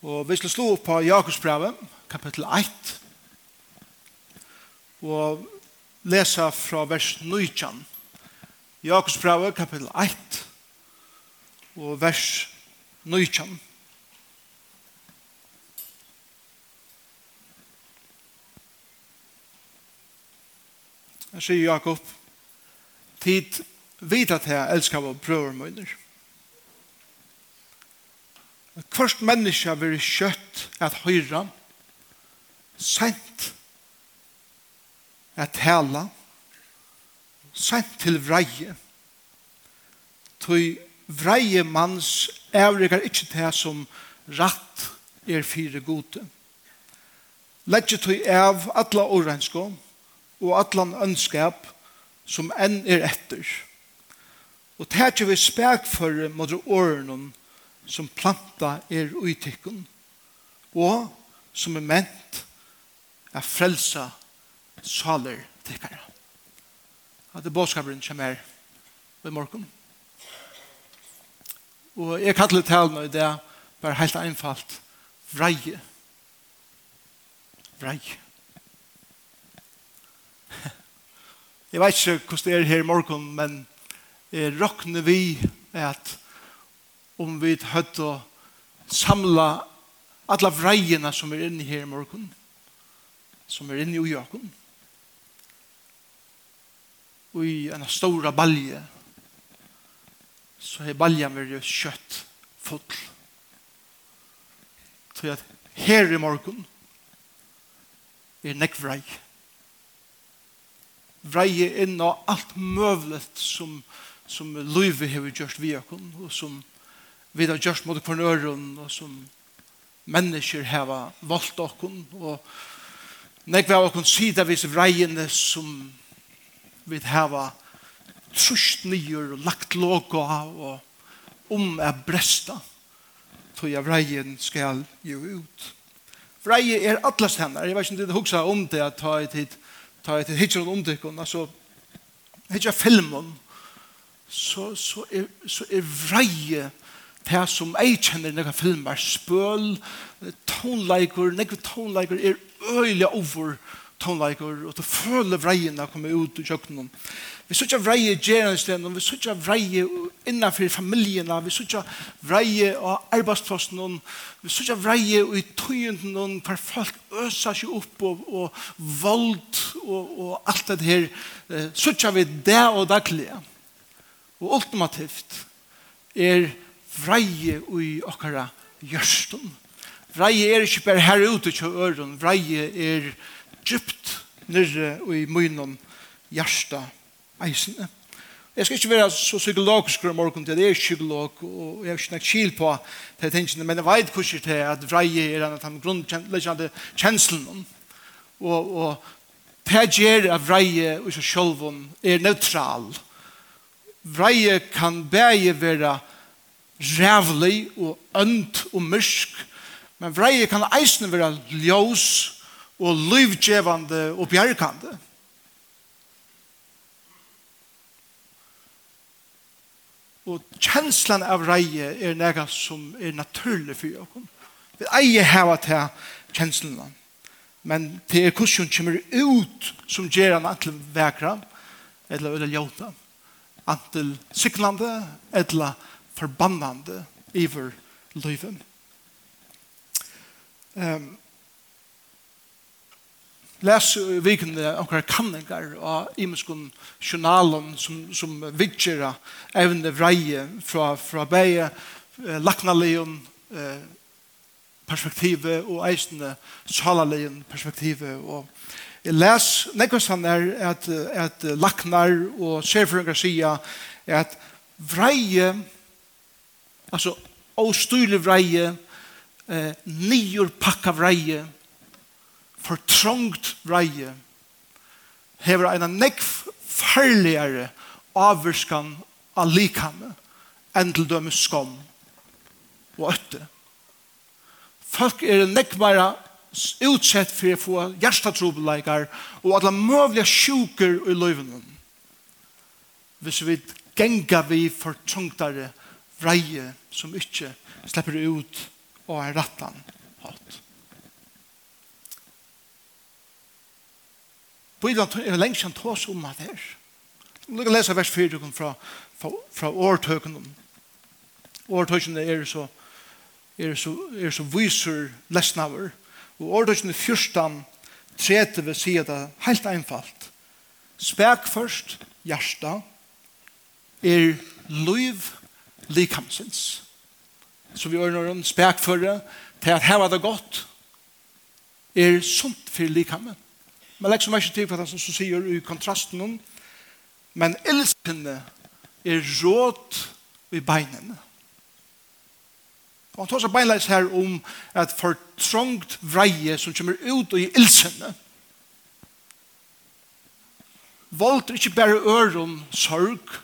Og vi skal slå opp på Jakobsbrevet, kapittel 1, og lese fra vers 19. Jakobsbrevet, kapittel 1, og vers 19. Jeg sier Jakob, tid vidat jeg elskar vår brøver møyner. Først menneske vil kjøtt at høyre, sent at tala, sent til vreie. Tøy vreie manns avregar ikkje til som ratt er fire gode. Legge tøy av atla årenskån og atlan ønskap som enn er etter. Og tætje vi spek for mot åren som planta er uitikken og som er ment er frelsa saler tikkere. At det bådskaperen kommer her ved morgen. Og jeg kallar talen i det bare helt einfalt vreie. Vreie. Jeg vet ikke hvordan det er her i morgen, men jeg råkner vi at om vi høtt å samla alla vrejena som er inne her i morgen, som er inne i Jakob, og i en stor balje, så er baljen veldig kjøtt full. Så at her i morgen er nekk vrej. Vrej inn og alt møvlet som, som løyve har gjort vi og som vi har gjort mot kvarn øren, og som mennesker har valgt okken, og nekve har okken sida vis vreiene som vi har trusht nyer og lagt logo av, og om er bresta, tog jeg vreien skal jo ut. Vreie er atlas hennar, jeg vet ikke om det huksa om det, at ta et hit, ta et hit, hittir om det, altså, hittir filmen, så, så, er, så er vreie det som jeg kjenner når jeg filmer spøl, tonleiker, når tonleiker er øyelig over tonleiker, og du føler vreien å komme ut i kjøkkenen. Vi ser ikke vreie gjerne vi ser ikke vreie innenfor familiene, vi ser ikke vreie av arbeidsplassen, vi ser ikke vreie i tøyenden, hver folk øser seg opp, og, og vold, og, og alt det her. Så ikke vi det og daglige. Og ultimativt er vreie i okkara gjørstun. Vreie er ikke bare her ute til øren, vreie er djupt nyrre i munnen hjärsta eisene. Jeg skal ikke være så psykologisk om morgen til, jeg er psykolog, og jeg har ikke nok kjil på det tingene, men jeg vet hvordan det er at vreie er en av de grunnleggende kjenslene. Og, og det gjør at vreie og seg selv er neutral. Vreie kan bare være rævlig og ønt og mysk, men vreie kan eisne være ljós og livgjevande og bjergkande. Og kjenslan av vreie er nega som er naturlig for oss. Vi eier heva til kjenslan. Men det er hvordan hun kommer ut som gjør han antil vekra, eller eller ljóta, antil syklande, eller forbannande iver løyven. Um, les vikende okkar kanningar og imenskun journalen som, som vidgjera evne vreie fra, fra beie eh, laknaleon eh, perspektivet og eisende salaleon perspektivet og jeg les nekvastan er at, at laknar og sefrungar sia at vreie Alltså ostyrlig vreie, eh, nior pakka vreie, fortrångt vreie, hever en nekv farligere avvirskan av likhamme enn til dømes skom og øtte. Folk er nekv nekvare utsett for å få hjertetrobeleikar og alle møvlige sjuker i løyvene. Hvis vi genga vi fortrångtare vreie som ikke slipper ut og er rattan hatt. Bibelen er lenge kjent hos om at her. Vi kan lese vers 4 fra, fra, fra årtøkken. Årtøkken er så, er så, er så viser lesnaver. Og årtøkken er fyrstan trete vil si at det er helt einfalt. Spek først, hjärsta, er liv likamsins. Så vi ordner om spekføre til at her var det godt er sunt for likammen. Man legger så mye til for det som sier i kontrasten men elskende er råd i beinene. Og han tar seg beinleis her om et fortrongt vreie som kommer ut i ilsene. Vold er ikke bare øren sorg,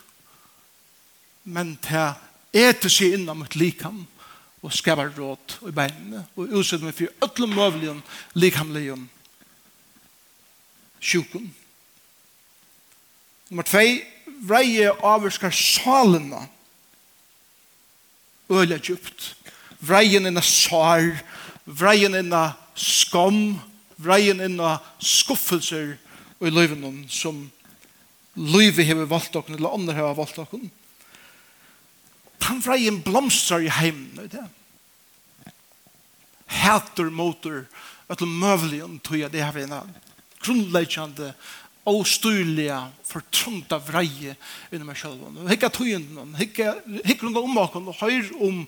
men til eter seg innan mitt likam og skapar råd i beinene og utsett meg for ötlom mövligen likamligen sjukken. Nummer 2 vreie avurskar salena øyla djupt. Vreien inna sar, vreien inna skam, vreien inna skuffelser og i løyvenom som løyve hever valgt okken, eller andre hever valgt okken. Tan freien blomstrar i heim, vet du? Hætur motor, öll mövligen tog jeg det här vina grundläggande ostyrliga vreie vreje meg mig själv. Hicka togenden, hicka, hicka runt om och hör om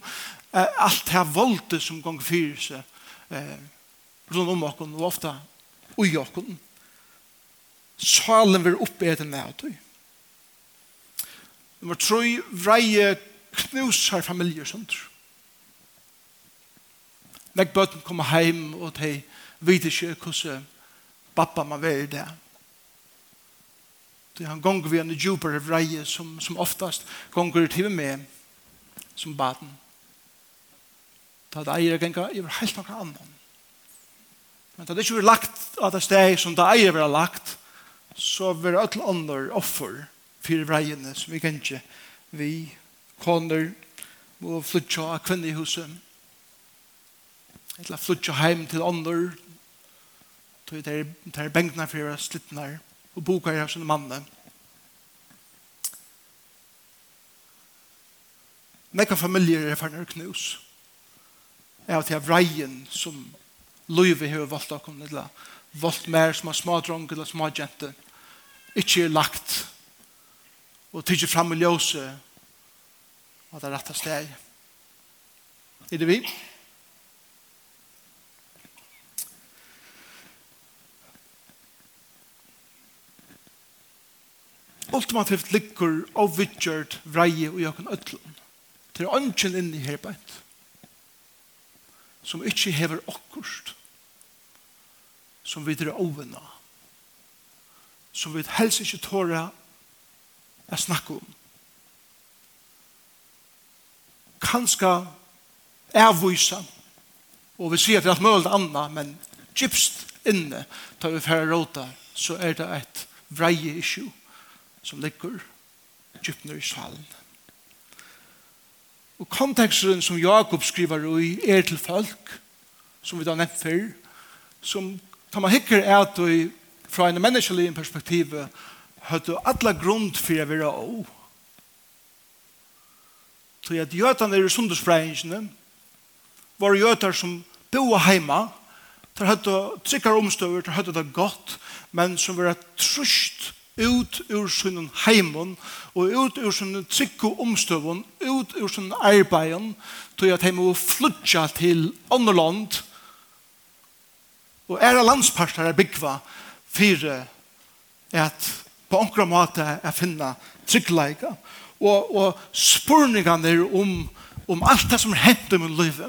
eh, alt det här våldet som gong fyrer seg eh, rundt om och og ofta ui och salen vill uppe ett nätog. Nummer tre, vreie knusar familjer sundur. Nek bøtten kommer heim og de vet ikke hvordan pappa man være i det. er han gonger vi en djupere vreie som, som oftast gonger til med som baden. Da det eier genga i helt noen annan. Men da det ikke blir lagt av det steg som det eier blir lagt, så blir er alle andre offer for vreiene som vi kan ikke vi koner må flytja av kvinne i huset. Eller flytja heim til ånder. Tog er, det er bengtene for å slitte nær. Og boka her som manne. Nekka familier er for nær knus. Jeg har til vreien som løyve har valgt av kommunen. Eller valgt mer som har små dronk eller små jente. Ikke er lagt. Og tidsi fram i ljøse og det rette steg. Er det vi? Ultimativt ligger og vidgjørt vreie og jøkken ødlen. Det er ønsken inn i herbeid som ikke hever okkurst som vi drar ovena som vi helst ikke tåra å snakke om kanska avvisa, og vi sier at det er mulig anna, men gypst inne, tar vi færre råta, så er det et vreie issue som ligger gypt i salen. Og konteksten som Jakob skriver i er til folk, som vi da nevnt før, som tar man hikker er at vi fra en menneskelig perspektiv høyde alle grunn for å være også Så at jøtene er i sundersprengene, var jøter som boa heima der hadde trykker omstøver, der hadde det godt men som var trusht ut ur sin heimen og ut ur sin trygg og omstøvun ut ur sin arbeid til at de må flytja til andre land og ære landsparter er byggva for at på ankra måte er finna tryggleika og, og spurningene om, om alt det som er hendt i min liv.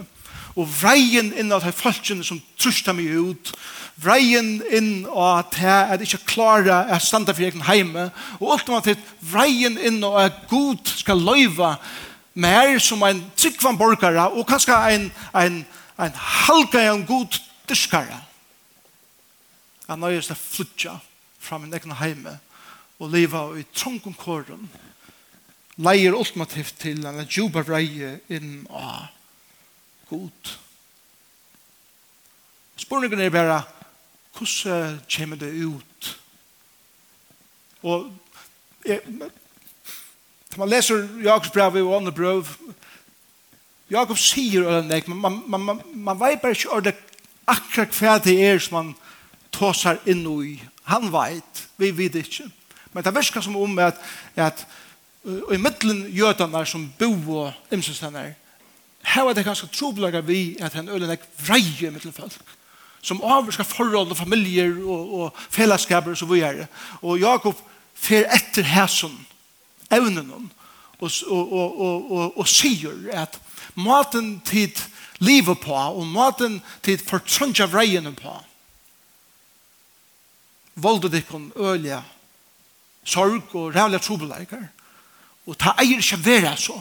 Og vreien inn av de folkene som trusta meg ut, vreien inn av at jeg ikke klarer å stande for egen heime, og ultimativt vreien inn av at Gud skal løyve mer som en tryggvann borgare, og kanskje en, en, en halka en god dyskare. Jeg nøyest å flytja fra min egen heime og leva i trångkåren, leier ultimativt til en djupa vreie inn av god. Spørningen er bare, hvordan kommer det ut? Og jeg, man leser Jakobs brev og andre brev, Jakob sier det, men man, man, man, man vet bare ikke det akkurat hva det er som man tåsar inn i. Han vet, vi vet ikke. Men det virker som om at, at og i middelen jødene som bo og imsestene her var det ganske trobelager vi at han øyne er vreie middelen folk som avvarska forhold og familier og, og fellesskaper og så videre og Jakob fer etter hæsson evnen og, og, og, og, og, og sier at maten tid livet på og maten tid fortrunch av reien på voldet ikon ølja sorg og rævliga trobeleikar Og ta eier ikke være så.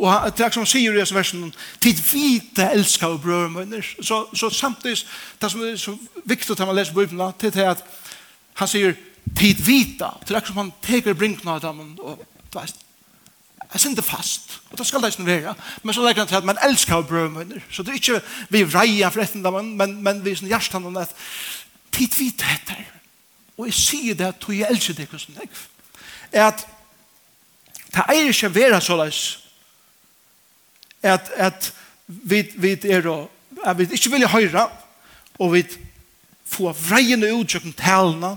Og det er som han sier i disse versene, tid vite elsker og brød og. Så, så samtidig, det som er så viktig at man leser Bibelen, det er at han sier tid vite. Det er som han teker brinkene av dem og det er Jeg sender fast, og det skal det ikke være. Men så legger han til at man elsker brød og mønner. Så det er ikke vi reier for etter dem, men, men vi er hjertet om at tid vite heter. Og jeg sier det at jeg elsker det hvordan jeg er at Det er ikke vera så løs at, at vi, vi er og at vi ikke vil høre og vi få vreiene ut til talene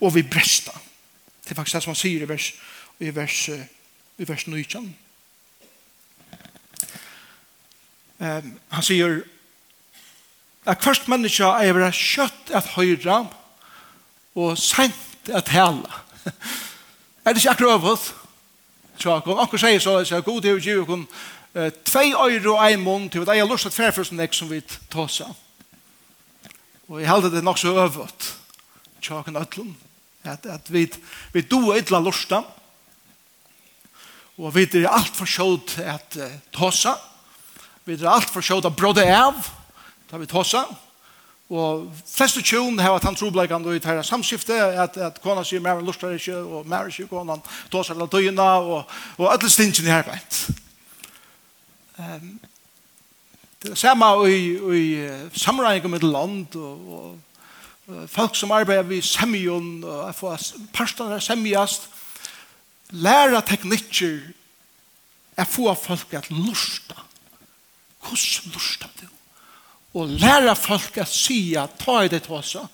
og vi bresta. Det er faktisk det som han sier i vers, i vers, i vers 19. Um, han sier at først menneske er vera kjøtt at høyre og sent at tale. er det ikke akkurat tjakken. Anker sier så, så er god til å gi okken tvei øyre og en mån til at jeg har lyst til ferførsnek som vi seg. Og jeg held det nok så øvått tjakken øtlen. At, at vi, vi do ytla lusta og vi er alt for sjåd at uh, tåsa vi er alt for sjåd at bråde av da vi tåsa og Og flest og tjón heva tann trobleikan og i tæra samskifte, at, at kona sier mer enn lustar ikke, og mer ikke kona tåsar la døyna, og, og alle stingene i her beint. Um, det er samme i, i samreininga med land, og, og folk som arbeider ved semjon, og jeg får parstene semjast, læra teknikker, er få folk at lusta. Hvordan lusta du? og læra folk at sia, ta i det også,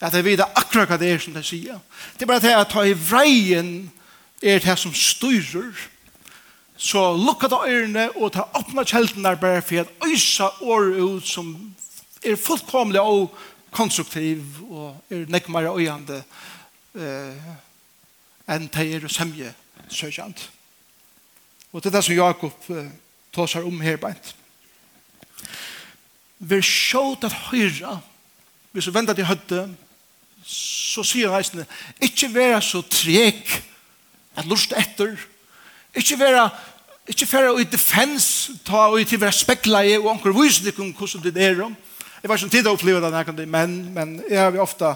at jeg vet akkurat hva det er som de sier. Det er bare det at ta i vreien er det som styrer, så lukka da ørene og ta åpna kjelten der bare for at øysa år ut som er fullkomlig og konstruktiv og er nekmare øyande eh, enn de er semje søkjant. Og det er det som Jakob eh, tåsar om her beint ver sjåt at høyra, hvis du venter til høyde, så sier reisende, ikke være så trek at lust etter, ikke være Ikke færre i defens, ta og til være i, og anker vysene om hvordan det er om. Jeg var ikke tid å oppleve det men, men jeg har ofte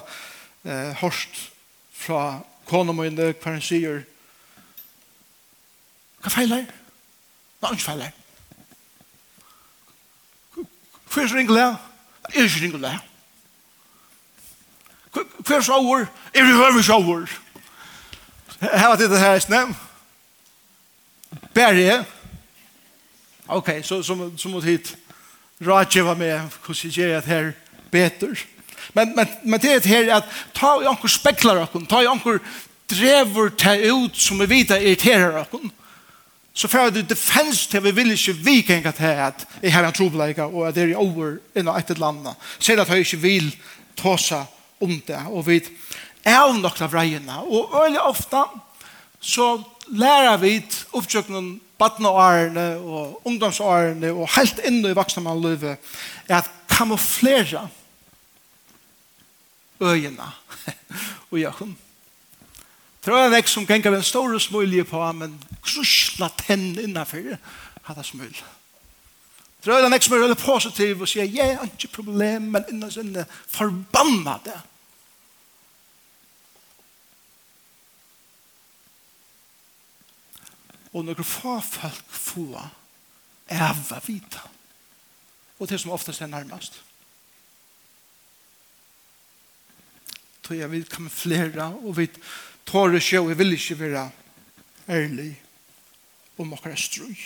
eh, hørt fra konen min hver han sier, hva feiler? Hva er ikke feiler? Hver er ringelig? Er ikke ringelig. Hver sjauer? Er det høver sjauer? Her var det det her, snem. Berge. Ok, så, så, så måtte hit Raja var med hvordan jeg gjør det her beter. Men, men, men det er det her at ta i anker speklar okken, ta i anker drever ta ut som vi vet irriterar okken så får det defens til vi vil ikke vikinga til at jeg har en trobleika og at det er over innan etter landa ser at jeg ikke vil tåsa om det. Og vi er nok av reiene og øyne ofta så lærer vi oppsøknen badnaårene og ungdomsårene og helt inn i vaksne man løyve er at kamuflera øyene. Og jeg jakon Det var en vekk som ganger en stor smulje på, men krusla tenn innanfor hadde smul. Det var vekk som er veldig positiv og sier, jeg har ikke problem, men innan sinne forbanna det. Og når få folk få æva vita, og det som oftast er nærmast. Så jeg vil kamuflera og vil tåre seg, og jeg vil ikke være ærlig om akkurat strøy.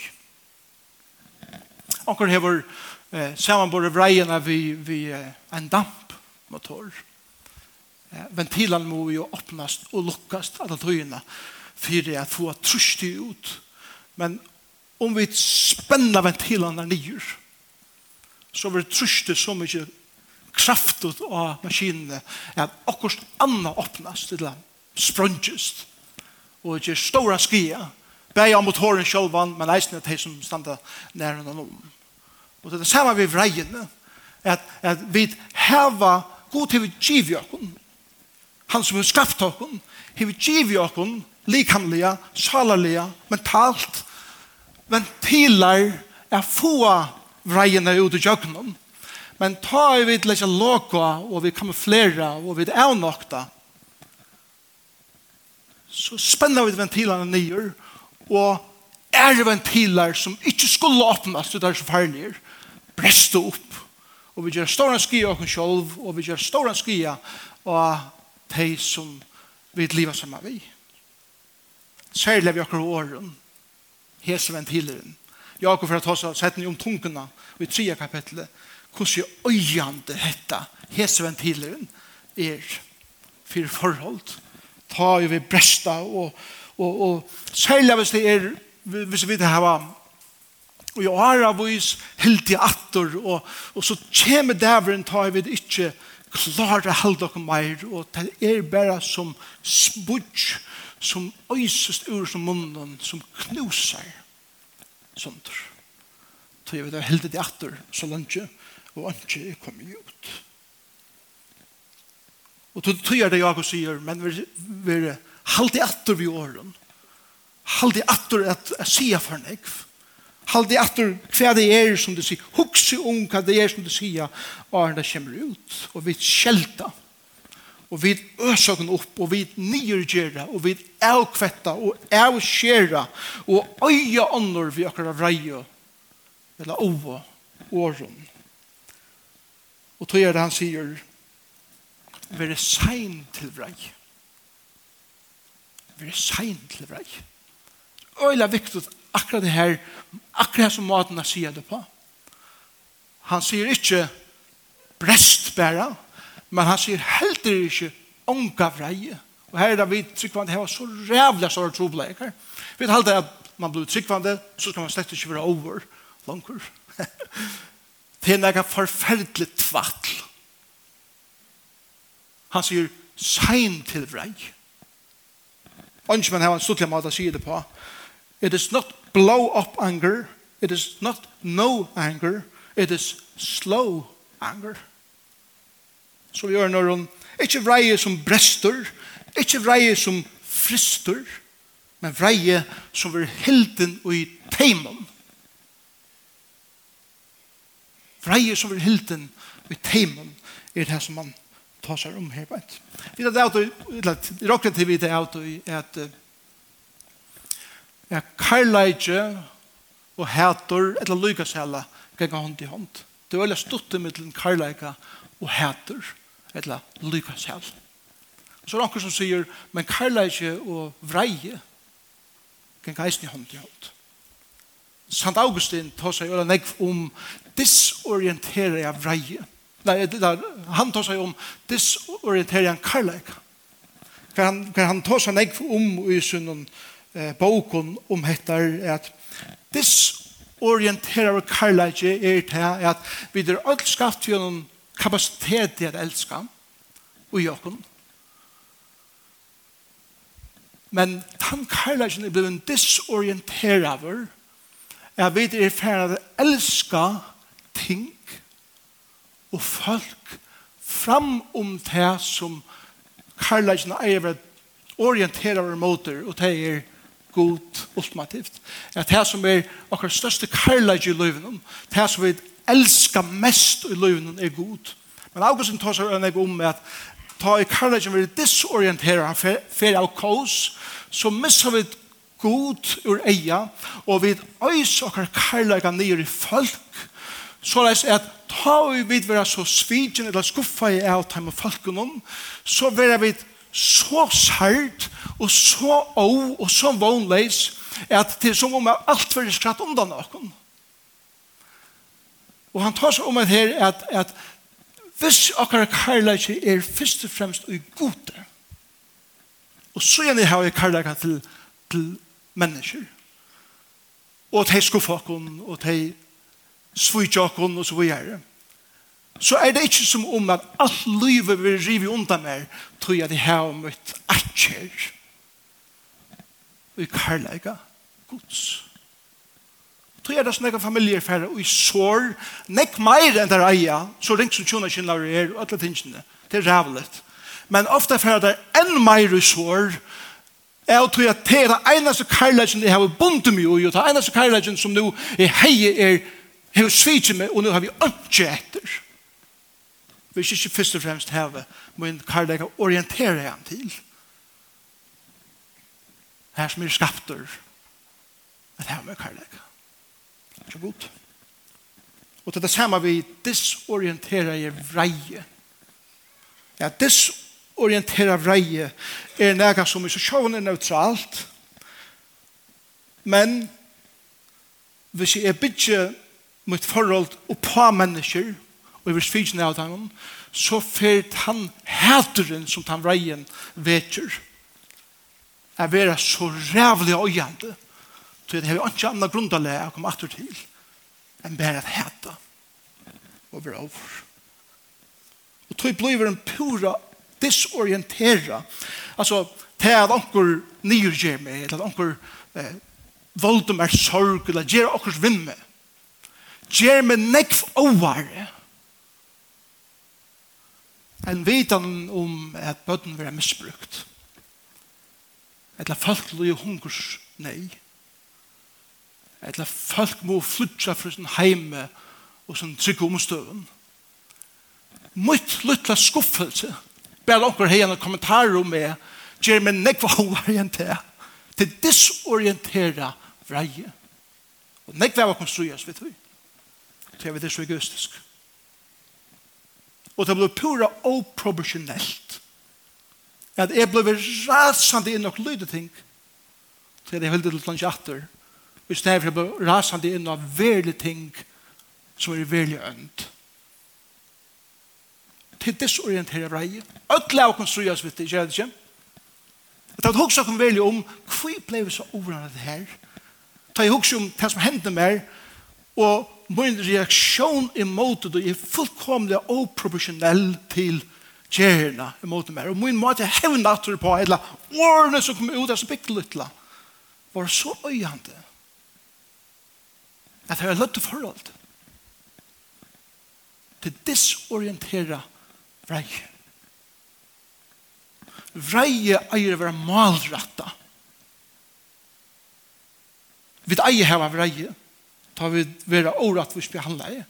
Okkara hever eh, samanbore vreiene vi, vi eh, en dampmotor. Eh, ventilan må jo åpnes og lukkast alle tøyene for at få trusti ut. Men om vi spenner ventilene nye, så vil trusti så mye kraftet av maskinene at akkurat anna åpnes til land sprunges. og ikke stora skia. Bæja mot håren sjolvan men eisen er til som standa næren om og det er det samme vi vreiene at, at vi heva god til vi giv jokken han som har skapt jokken Vi giv jokken likamlega, salarlega, mentalt ventilar er få vreiene ut i jokken men ta vi til å loka og vi kamuflera og vi er nokta så spenner vi ventilene nye, og er det ventiler som ikke skulle åpnes, det er så farlig, brester opp. Og vi gjør store skia av oss selv, og vi gjør store skia av de som vi lever sammen med vi. Særlig vi akkurat åren, hese ventileren. Jakob fra Tossa sett ni om tungene i tredje kapitlet, hvordan øyende dette, hese ventileren er for forhold ta i vi bresta og, og, og særlig hvis det er hvis vi det hava og jo har av oss helt i atter og, og så kommer dæveren ta i vi det ikke klare held dere meir og det er bare som spudj som øysest ur som munnen som knuser sånt så jeg vet det helt i atter så langt og ikke kom ut. Og til tøyer det Jakob sier, men vi, vi halde atter vi åren. Halde atter at jeg sier for nekv. Halde atter hva det er som du sier. Huxi om hva det er som du sier. Åren det kommer ut. Og vi skjelta. Og vi øsøkken opp. Og vi nyrgjera. Og vi avkvetta. Og avskjera. Og øye ånder vi akkurat vreie. Eller over åren. Og tøyer det han sier, være sein til vrei. Være sein til vrei. Øyla viktig akkurat det her, akkurat det som maten sier det på. Han sier ikke brest bæra, men han sier heller ikke unga vrei. Og her er det vi tryggvande her var så rævlig store trobleikar. Vi vet alltid at man blir tryggvande, så skal man slett ikke være over langkur. det er noe forferdelig tvattl. Han sier, sein til vrei. Onge men hava en stortlig måte å si det på. It is not blow up anger. It is not no anger. It is slow anger. Så vi gjør når hun ikke vrei som brester, ikke vrei som frister, men vrei som er hilden og i teimen. Vrei som er hilden og i teimen er det som man ta seg om her på et. Vi tar det av til, i rokken til vi tar av til at ja, karlajtje og hætor, et eller lykkasæla, ganger hånd i hånd. Det er veldig stort stuttet middelen karlajka og hætor, eller eller lykkasæla. Så er det noen som sier, men karlajtje og vreie, gikk eisen i hånd i hånd. Sant Augustin tar seg jo nekv om disorientere disorientera vreie nei, der, han tar seg om disorientering karlæk. Hva han, hva han tar seg nek om i sin eh, boken om hettar at disorientering karlæk er til at vi er alt skapt gjennom kapasitet til at elska og i. Men tann karlæken er blevet disorienteraver er vi er ferdig at elska ting og folk fram om det som karlægene eier orienterer over motor og det er god ultimativt. At det som er akkurat største karlæg i løyven det som vi elskar mest i løyven er god. Men Augustin tar seg øyne om at ta i karlægen vi disorienterer han fer av kås så misser vi god ur eia og vi øys akkurat karlæga nye i folk så leis at ta vi vid vera så svigen eller skuffa i av time falkunom, så vera vi så sært og så å og så vånleis at det er som om alt fyrir skratt undan nokon. Og han tar seg om at her at, at hvis akkar karlæg er først og fremst i gode, og så gjerne har jeg karlæg til, til mennesker, og til skuffa og til svujtjokken og så videre. Så er det ikke som om at alt livet vil rive undan meg, tror jeg det har møtt atjer. Og i karlæga gods. Tror jeg det er sånne familier færre, og i sår, nekk meir enn der eia, så ringt som tjona kjena er, og alle tingene, det er rævlet. Men ofte færre det enn meir i sår, Jeg tror at det er det eneste karlægen jeg har bundet meg i, og det eneste karlægen som nå er hei er har svikit meg, og nå har vi ønske etter. Vi skal ikke først og fremst heve, men karlæg og orientere han til. Her som er skapter, at her med karlæg. Så godt. Og til det samme vi disorienterer i vreie. Ja, disorienterer vreie er nega som er så sosialen er neutralt, men hvis jeg er bygger mitt forhold og på mennesker, og i vers 4 av dem, så fyrt han hæteren som han vreien vetjer. Jeg vera så rævlig og øyende, så det har vi ikke annet grunn til å komme atter til, enn bare at hæta og være over. Og tog blir en pura disorientera. Altså, det er at anker nyrgjør meg, eller at anker eh, voldom er sorg, eller gjør akkurat vinn meg gjør meg nekv åvare en vitan om at bøtten vil være misbrukt. Etla folk løy hungers nei. Etla folk må flytja fra sin heime og sin trygg omstøven. Møtt lytla skuffelse. Bare okkur hei en kommentar om meg gjer meg nekva hovarientera til disorientera vreie. Og nekva var konstrueres, vet du til vi det er så egoistisk. Og det ble pura oproportionellt. At jeg ble rasande inn og lyde ting til jeg holdt til ikke atter. I stedet for jeg ble rasende inn og verlige ting som er verlige ønd. Til desorientere vrei. Ødla og konstrueres vidt det, ikke det ikke? At jeg husker om veldig om hvor ble vi så overrande det her? Ta jeg hoksa om det som hendte mer og min reaksjon imot det er fullkomlig oproporsjonell til gjerna imot meg. Og min måte hevna at på hele årene som kom ut av så bikkelittla var så øyende at jeg har løtt forhold til disorientera vrei. Vrei eier å være malratta. Vi eier heva vrei. Vrei ta vi vera vi behandlade.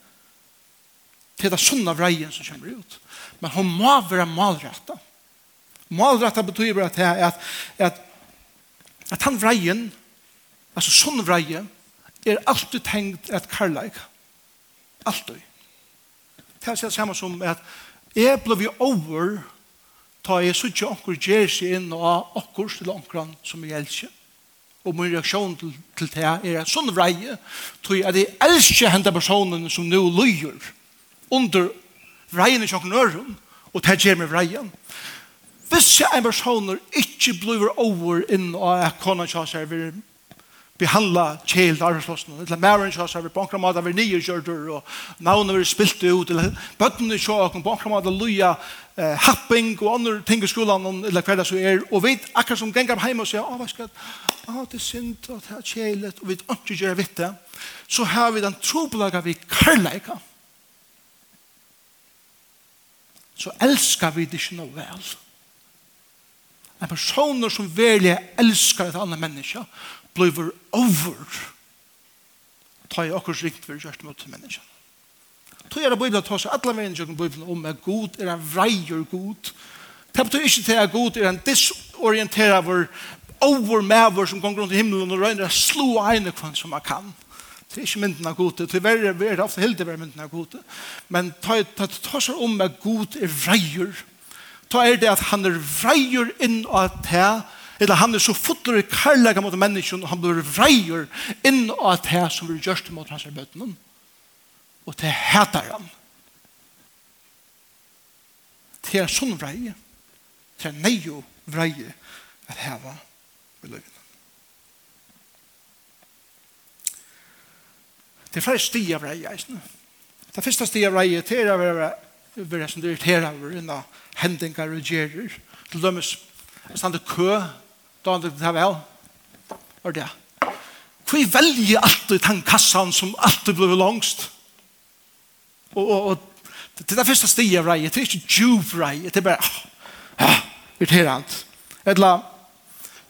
Till det sunna vrainen som kommer ut. Men hun må være malrätta. Malrätta betyder bare att, att, at, at han vreien, altså sånn vreien, er alltid tenkt et karlæg. Alltid. Det er det samme som at jeg ble vi over ta jeg så ikke anker gjer seg inn og anker til ankeren som jeg elsker og min reaksjon til, til det er at sånn vreie, tror jeg at jeg elsker henne personen som nå lyger under vreien i sjokken øren, og det gjør meg vreien. Hvis jeg en person ikke blir over inn og av at kona kjøser vil behandla kjeld arbeidslossene, eller mæren kjøser vil på enkla måte vil nye kjørter, og navnet vil spilt ut, eller bøttene kjøkken på enkla måte lyger eh, happing og andre ting i skolan eller hva det så er, og vi akkurat som ganger hjemme og sier, å, hva skal åh, det er synd, og det er kjelet, og vi vet ikke gjøre vitt det, så har vi den trobelaga vi karlæka. Så elskar vi det ikke noe vel. En person som velje elskar et annet menneske, blir over ta i akkurat rikt vi gjørt mot menneskene. Tog er det Bibelen tar seg alle veien gjøkken Bibelen om at god er en vreier god. Det betyr ikke til at god er en disorienterer vår over med vår som gonger rundt i himmelen og røyner å slå ene kvann som man kan. Det er ikke mynden av god. Det er det ofte helt det er mynden av god. Men det tar seg om at god er vreier. Da er det at han er vreier inn av det Eller han er så fotler i karlaga mot mennesken og han blir vreier inn av det som vi gjørst mot hans bøtene. Mm og til hætar han. Til en sånn vrei, til en neio vrei at heva i løyven. Det er flere sti av vrei, eisne. Det første sti stia vrei til å være være som du irriterer over inna hendinger og gjerer. Til dømes, jeg stande kø, da han det er vel. Hør det. Hvor velger alltid den kassan som alltid blir langst? Og, og, og det er det første sti av rei, det er ikke djup rei, det er bare ah, irriterant. Etla,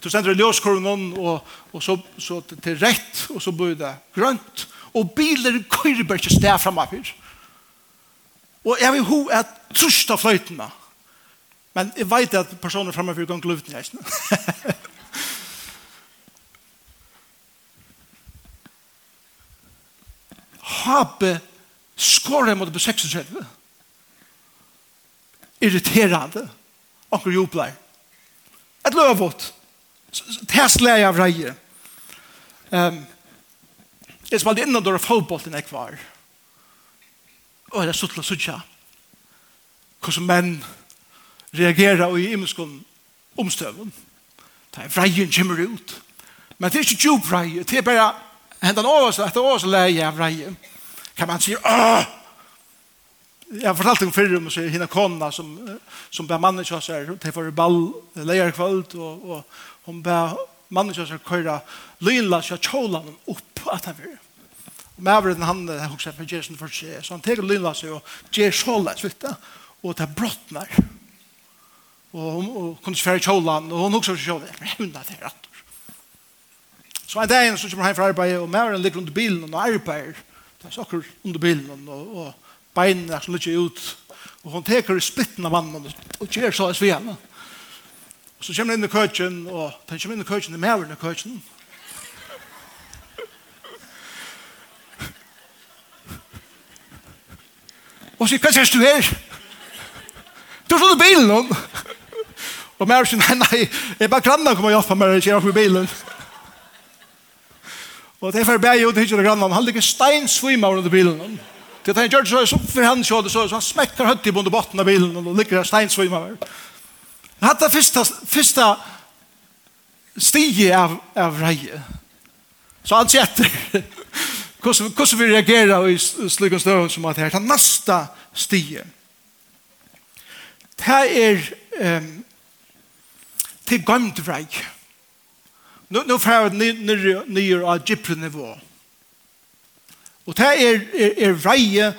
du sender ljøskorven og, og så, så til rett, og så blir det grønt, og biler kører bare ikke sted frem av her. Og jeg vil ho at trusht av fløytene, men jeg vet at personer frem av her kan gløvden jeg ikke. Habe Skåre mot på 36. Irriterande. Anker joplar. Et løvått. Tesla av reie. Um, jeg spalte innan døra fotbollen jeg var. Og jeg suttla suttja. Hvordan menn reagerer i imenskån omstøven. Det er vreien kommer ut. Men det er ikke djup vreie. Det er bare hendan over seg. overstå, etter overstå leie av vreie. Vreie kan man säga åh! Jeg har fortalt om förr om så hina konna som som ber mannen så här. Til for ball leier kvöld og, og hun ber mannen så här köra lynla så cholan opp at han vill. Og med övrigt han huxar for Jason for seg, så han tar lilla så och ger cholan svitta og det er brottnar och hon kunde og hun och for huxar men hun er det rett. så en dag så kommer han från arbetet och Maren ligger under bilen og arbeider, Det er akkur under bilen og, og beinene er som ligger ut. Og hun teker i splitten av mannen og gjør så i svene. Og så kommer hun inn i køkken og den kommer inn i køkken i mæveren i køkken. Og sier, hva sier du her? Du er sånn bilen, bilen. Og mer sier, nei, nei, jeg er bare grann kommer og hjelper meg, jeg er oppe i bilen. Og det er for bæg ut hittir hittjene grannan, han ligger stein svima under bilen. Det er han gjør så, så for han kjød, så så han smekker høtt i bunde botten av bilen, og ligger der steinsvima. Hatt det første, første stige av, av reie. Så han sier etter, hvordan vi reagerer i slik og støvn som at her, han nasta stige. Det er, um, til gømt reie nu nu får vi ner ner av djupare nivå. Och det är är er, reje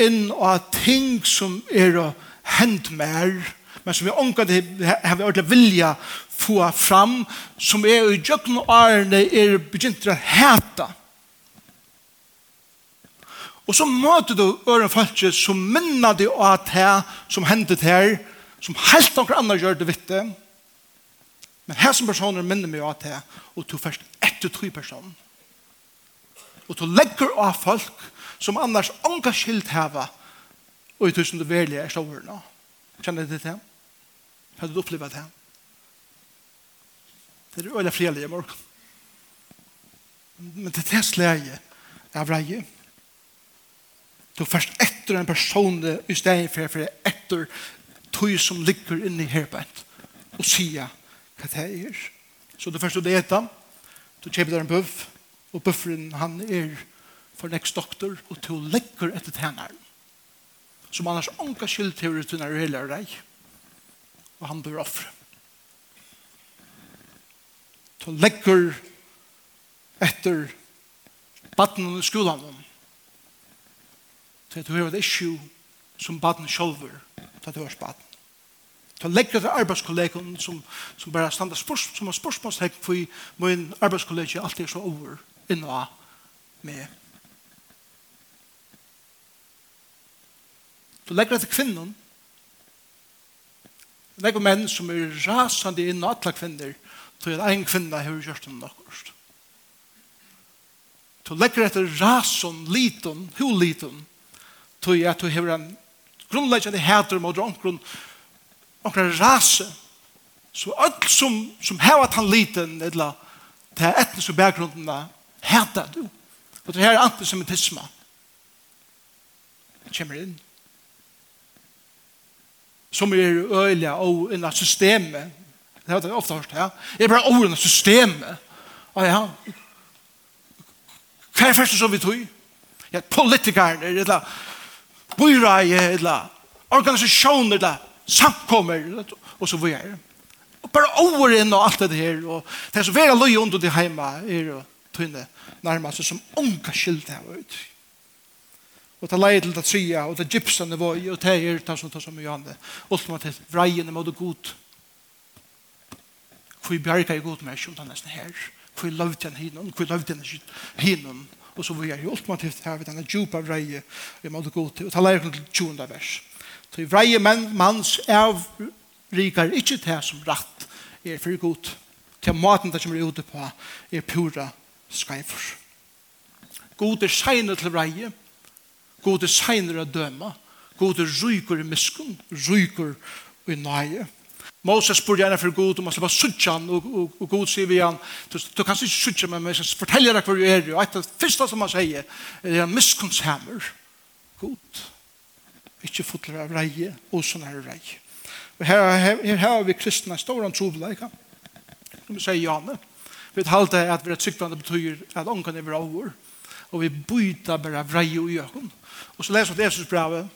in av ting som är hänt mer men som vi onkar det har vi ordla vilja få fram som är i jökna arne är begynt att häta. Och så möter du ören falske som minnar dig av det som hände det här som helt några andra gör det vitt Men her som personer minner meg av det, og du først etter tre personer. Og du legger av folk som annars ånga skilt heva, og i tusen du velger er stående. Kjenner du det til? Har du opplevd det? Det er øyla frelige i morgen. Men det er slæge av reie. Du først etter en person i stedet for etter tog som ligger inne i herbeid og sier hva det er. Så du først du eta, du kjøper der en buff, og bufferen han er for next doktor, og du legger etter tænaren. Som annars anka skyld til å tunne heller deg, og han bør offre. Du legger etter baden i skolen. til at du har et issue som baden sjølver, til at du har baden. Ta lekka til arbeidskollegaen som, som bare standa spurs, som har spørsmålstegn for min arbeidskollega alltid er så over inna med. Ta lekka til kvinnen Legg menn som er rasande inn og alle kvinner til at en kvinne har gjort dem nokkurst. Du legger etter rasen liten, huliten, til at du har en grunnleggende hæter mot omkron okkar rase, så alt som, som hever at han liten, eller til er etniske bakgrunderna, heter du. Og det her er antisemitisme. Det kommer inn. Som er øyelig og inna systemet. Det har jeg ofte hørt, ja. Jeg er bare over inna systemet. Og ja, hva er første som vi tog? Ja, politikerne, eller byreie, eller organisasjoner, eller samkommer, og så videre. Og bare over inn og alt det her, og det er så vera løy under det heima, er og tøyne nærmest som unga skilt her ut. Og ta leie til det tria, og det gypsene vøy, og det er, det som ta som gjerne, ultimativt, vreien er måte god. Hvor bjerga er god med, som ta nesten her, hvor lovt han hinnom, hvor lovt han hinnom, og så vi jeg, jo ultimativt her, vi denne djupa vreie, vi måte god til, og ta leie til tjunda vers. Så i vreie menn, manns av rikar ikkje til som ratt er for god. Til maten det er ute på er pura skreifer. God er segne til vreie. God er segne å døma. God er ryker i miskunn. Ryker i nøye. Moses spør gjerne for god om å slippe bare suttje han, og, og, og god sier vi han, du, du kan ikke suttje meg, men jeg forteller deg hva du er, og et av det første som han sier, er en miskunnshemmer. god ikke fotler av reie, og sånn er reie. Og her, her, her har vi kristne store trobeleika, som vi sier Janne. Vi talte at vi er tryggvande betyr at ångan er over, og vi byter bare reie og jøkken. Og så leser vi Jesus brevet,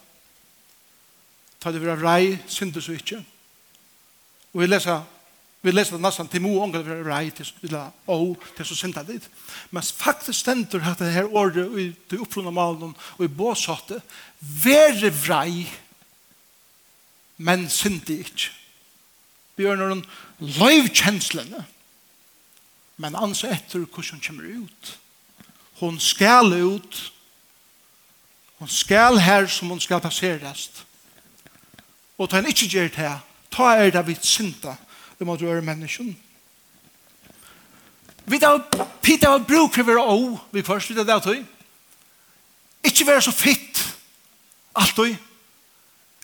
ta det vi av reie, syndes vi ikke. Og vi leser Vi leser det nesten til mo ångel er rei til å til så synda dit. Men faktisk stendur at det her året i det opprunna malen og i båsatte være vrei men syndi ikke. Vi gjør noen løyvkjenslene men ansa etter hvordan hun kommer ut. Hun skal ut hun skal her som hun skal passeres. og ta en ikke gjør det her ta er det vi synda vi måtte være mennesken. Vi da Peter var bruk for å være å, vi først, vi da det tog. Ikke være så fitt, alt og.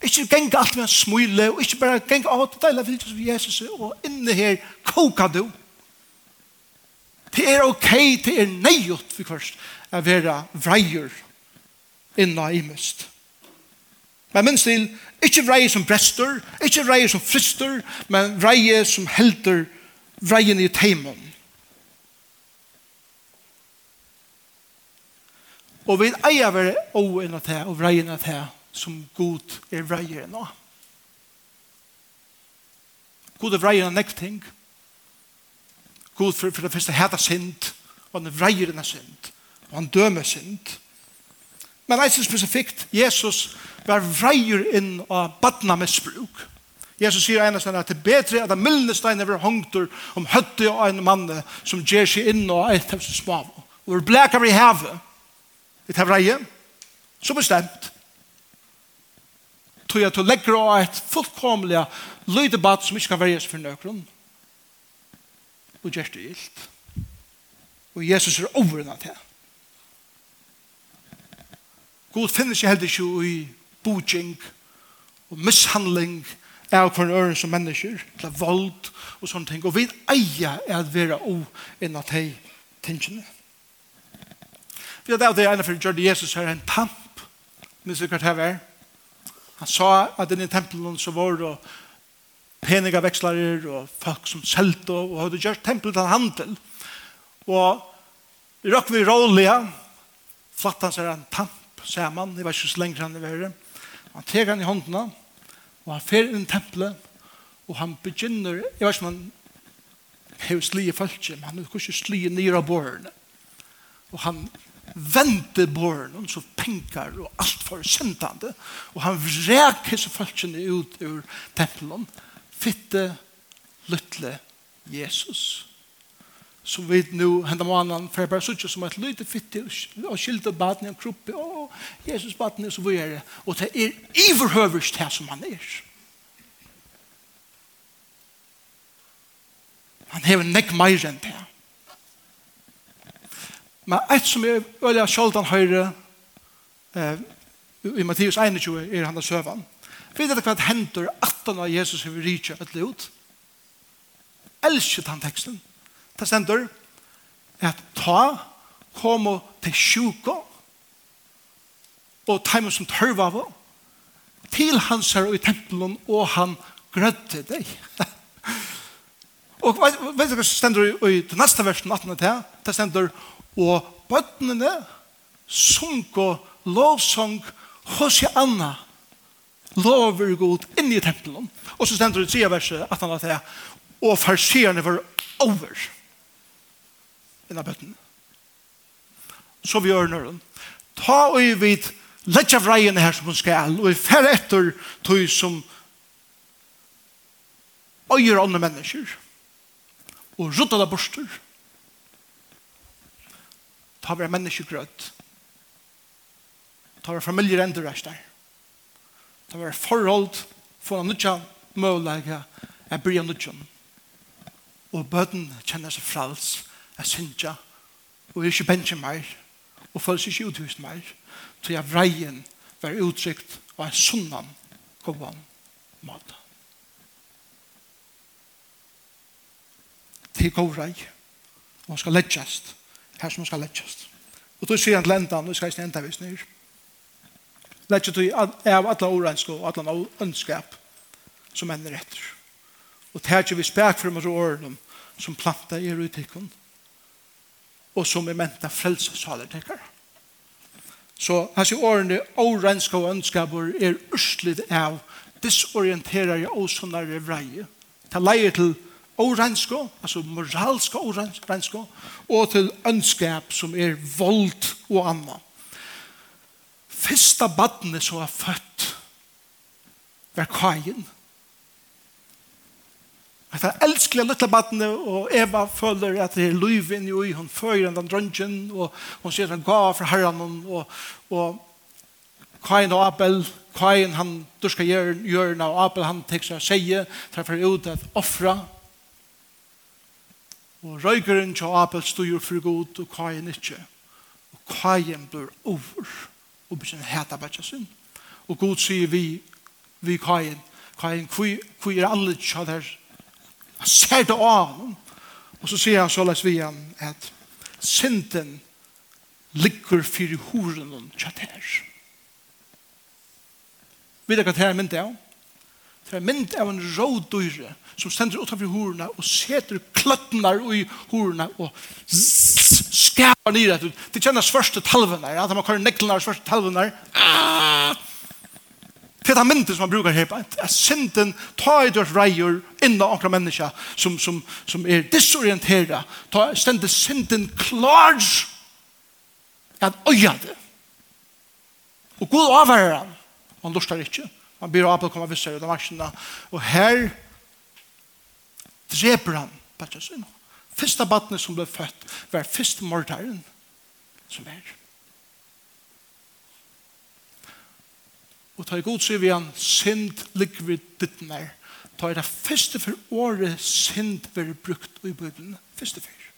Ikke genge alt med en smule, og ikke bare genge av det deilige vildt som Jesus og inne her koka du. Det er ok, det er nøyot, vi først, å være vreier innan i mest. Men minst til, ikke vreie som brester, ikke vreie som frister, men vreie som helter vreien i teimen. Og vi eier være åen av det og vreien av det som god er vreien nå. God er vreien av nekv ting. God for, for det første heta synd, og han er vreien av synd, og han dømer synd. Men det eisen spesifikt, Jesus var vreier inn av badna misbruk. Jesus sier ena stedet at det er bedre at det mildne steiner var hongter om høtte og en mann som gjer seg inn og et av sin smav. Og det blek av i havet. Det er vreier. Så bestemt. Tog jeg til å legge av et fullkomlig lydebatt som ikke kan verges for nøkron. Og gjør det gilt. Og Jesus er overrunnet til. God finnes ikke heldig ikke i budging og mishandling av hver øren som mennesker, til vold og sånne ting. Og vi eier er at være o enn at hei tingene. Vi har det av det ene for gjør det Jesus her en tamp, minns du hvert her er. Han sa at inne i tempelen så var det peniga vekslarer og folk som selte og hadde gjort tempelet til handel. Og vi råk vi rålige, flatt han seg en tamp, sier man, det var ikke så lenge han i verden. Han teker han i håndene, og han fer inn i tempelet, og han begynner, jeg vet ikke om han har slige folk, men han har ikke slige nye av bårene. Og han venter båren, og så penkar og alt for sentande og han vrek hese folkene ut ur tempelen fitte, lytle, Jesus så vi nu hända månaden för bara såg som ett litet fitte och skilta barn i en kropp och Jesus barn så vad är det och det är överhövligt här som han är han har nek mer än det men ett som jag öliga sjöldan höjre eh, i Matteus 21 är han där sövan vet du vad händer att när Jesus har rikert ut älskar han texten Det stender at ta kom til sjuka og ta med som tørva av til hans her i tempelen og han grødde deg. og vet, du hva som stender i, i den neste versen 18 til? Det stender og bøttene sunk og lovsang hos jeg anna lover god inn i tempelen. Og så stender det i tredje verset 18 til og farsierne var over innan bøtten. Så vi gjør nøren. Ta og vi vid letja vreien her som hun skal, og vi fer etter tog som øyer andre mennesker, og rutta da borster. Ta vi mennesker grøtt. Ta vi familier ender der. Ta vi forhold, for å nødja møvlega, jeg bryr nødja. Og bøten kjenner seg frals, jeg synger, og er ikke bensje mer, og føles ikke uthust mer, til jeg vreien var uttrykt og en sunnan kom an mat. Til vrei, og han skal letjast, her som han skal letjast. Og då sier han til enda, og skal ikke enda vis nyr. Letjast du av alle årensko og alle ønskap som ender etter. Og det er ikke vi spek for de årene som planta er ut i kunden og som er ment av frelsesaler tekkere. Så hans i årene årenska og ønskaper er urslid av disorienterer i åsonare vreie. Ta leier til årenska, altså moralska årenska, og til ønskap som er vold og anna. Fyrsta badne som er født var kajen, At han elsker lilla badne, og Eva føler at det er løyven i hun fører den drøntgen, og hun sier han gav for herren, og, og Kain og Abel, Kain han duska hjørna, og Abel han tek seg seie, treffer ut at offra. Og røygeren til Abel styr for god, og Kain ikke. Og Kain blir over, og blir heta bætja sin. Og god sier vi, vi Kain, Kain, hvor er alle kjadar, Han ser det av honom. Og så sier han så lest vi han at synden ligger fyrir horen og kjater. Vet du hva det her mynd av? Det er mynd av en rådøyre som stender utenfor horene og seter kløttene i horene og skapar nere. Det kjennes første talvene. At man kører neklene av første talvene. Ah! Det er myndet som man brukar her, at synden tar i dørt reier innan okra menneska som, som, som er disorientera, tar stendet synden klar at øya det. Og god avhører han, og han lustar ikke. Han blir av på å komme vissere ut av vaksina, og her dreper han Batjasin. Fyrsta badne som ble født var fyrst mordaren som er. Og ta i god sier vi han, synd ligger vi ditt nær. Ta i det første for året synd være brukt i bøyden. Første for.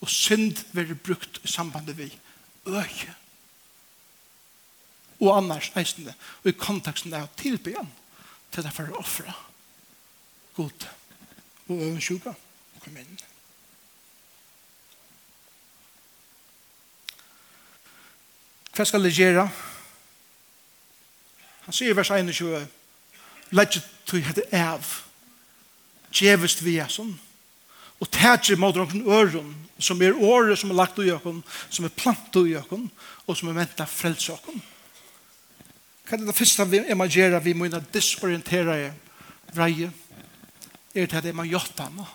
Og synd være brukt i sambandet vi. Øye. Og annars eisende. Og i konteksten er å tilbe igjen til det for å offre. God. Og øve sjuka. Kom inn. Hva skal jeg gjøre? Hva skal jeg gjøre? Han sier i vers 21, Lætje tog hette av, djevest vi er sånn, og tætje mot noen øren, som er året som er lagt i økken, som er plantet i økken, og som er ventet frelse økken. Hva er det første vi er man gjør, vi må inn disorientere vreie, er det det man gjør det nå.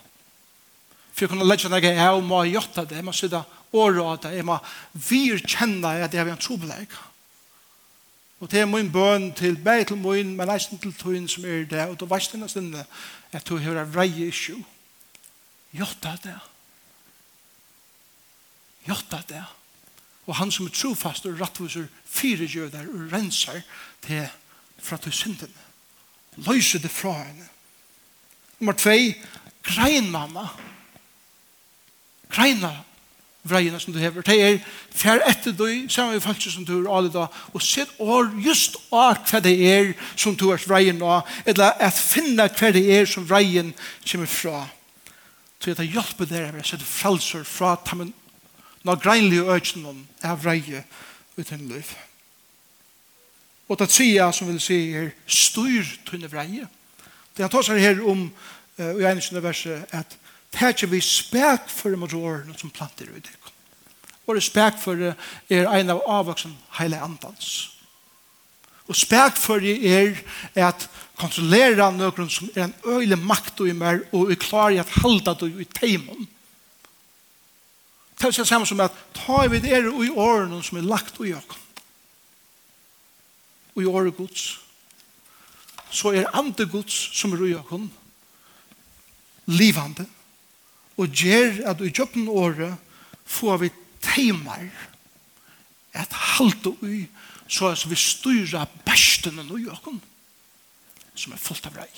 For jeg kunne legge noe av, må jeg gjøre det, jeg må sitte året av det, jeg må virkjenne at jeg har en trobelegg. Og det er min bøn til meg til min, men eisen til tøyen som er det, og du vet denne sinne at du hører reie issue. Jotta det. Jotta det. Og han som er trofast og rattviser fire jøder og renser til fra til syndene. Løser det fra henne. Nummer 2, grein mamma. Grein mamma vreiene som du hever. Det er fer etter du, samme med folk som du er alle da, og sett år just år hva det er som du er vreien av, eller at finne hva det er som vreien kommer fra. Så jeg tar hjelp med dere, jeg setter frelser fra tammen, når greinlige økene om er vreie uten liv. Og det sier som vil si er styr tunne vreie. Det han tar seg her om, uh, i er ikke verset, at tætje vi spek for mot årene som planter ut det. Og spek for er en av avvoksen hele andans. Og spek for er at kontrollere noen som er en øyelig makt og i mer og er klar i at halda du i teimen. Det er det samme som at ta vi det er i årene som er lagt i åkken. Og i året gods. Så er andre gods som er i åkken livande og gjør at i kjøkken året får vi teimer at halte ui så at vi styrer bestene i åkken som er fullt av rei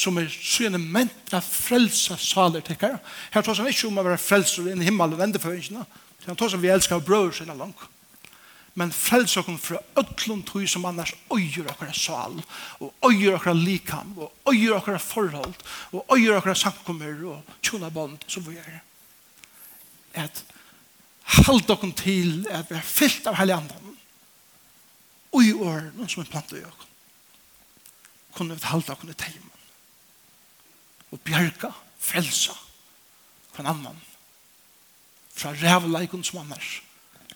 som er syne ment av frelsa saler tekkar. Her tar han ikke om å være frelser inn i himmel og endeføringene. Han tås han vi elskar brød sinne langt men frels okkur fra öllum tui som annars øyer okkara sal, og øyer okkar likam, og øyer okkar forhold, og øyer okkar sankummer og tjona bond, som vi er. At halda okkur til at vi er fyllt av heilig andan, og i åren som er planta i okkur, kunne vi halda okkur i teimen, og bjerga, frelsa, på en annan, fra rævleikon som annars,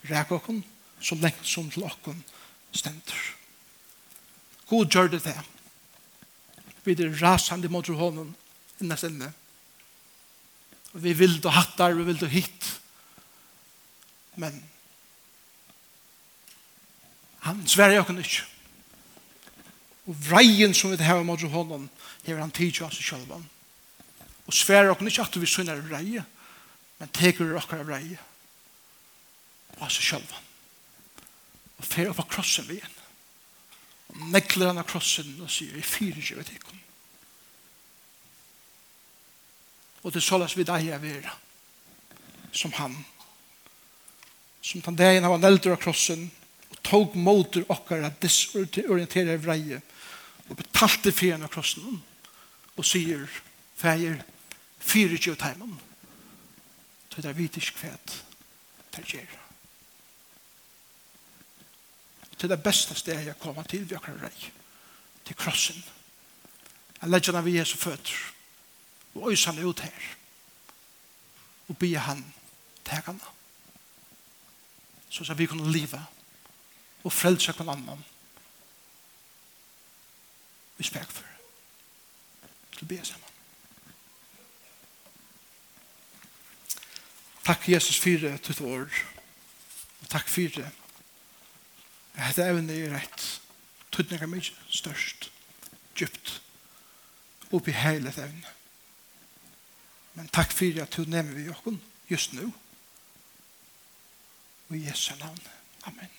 ræk okken, så lengt som til åkken stender. God gjør det det. Vi er rasende mot hånden innes sinne. Vi vil du hattar, vi vil du hit. Men han sverger åkken ikke. Og vreien som vi har mot hånden hever han tid til oss selv. Og sverger åkken ikke at vi synder vreie, men teker åkker av vreie. Og oss selv og fer opp av krossen vi igjen. Og negler han av krossen og sier, jeg fyrer ikke ved ikke. Og det såles vi deg av er som han. Som den av han eldre av krossen og tog motor okkar at disorienterer vreie og betalte fyren av krossen og sier, feir, fyrer ikke ved heimen. Så det er vitisk kvæt til gjerra til det beste stedet jeg kommer til vi akkurat rei til krossen. Jeg legger den ved Jesu føtter. Og øyser han ut her. Og be han teg han så at vi kunne leve og frelse hver annen. Vi spek for til å be sammen. Takk Jesus for tutt år. Og takk for det. Hette evne er rett. Tøtninga mykje, størst, djupt, oppi heile evne. Men takk fyrir at du nevner vi jokken just nu. Og i Jesu navn. Amen.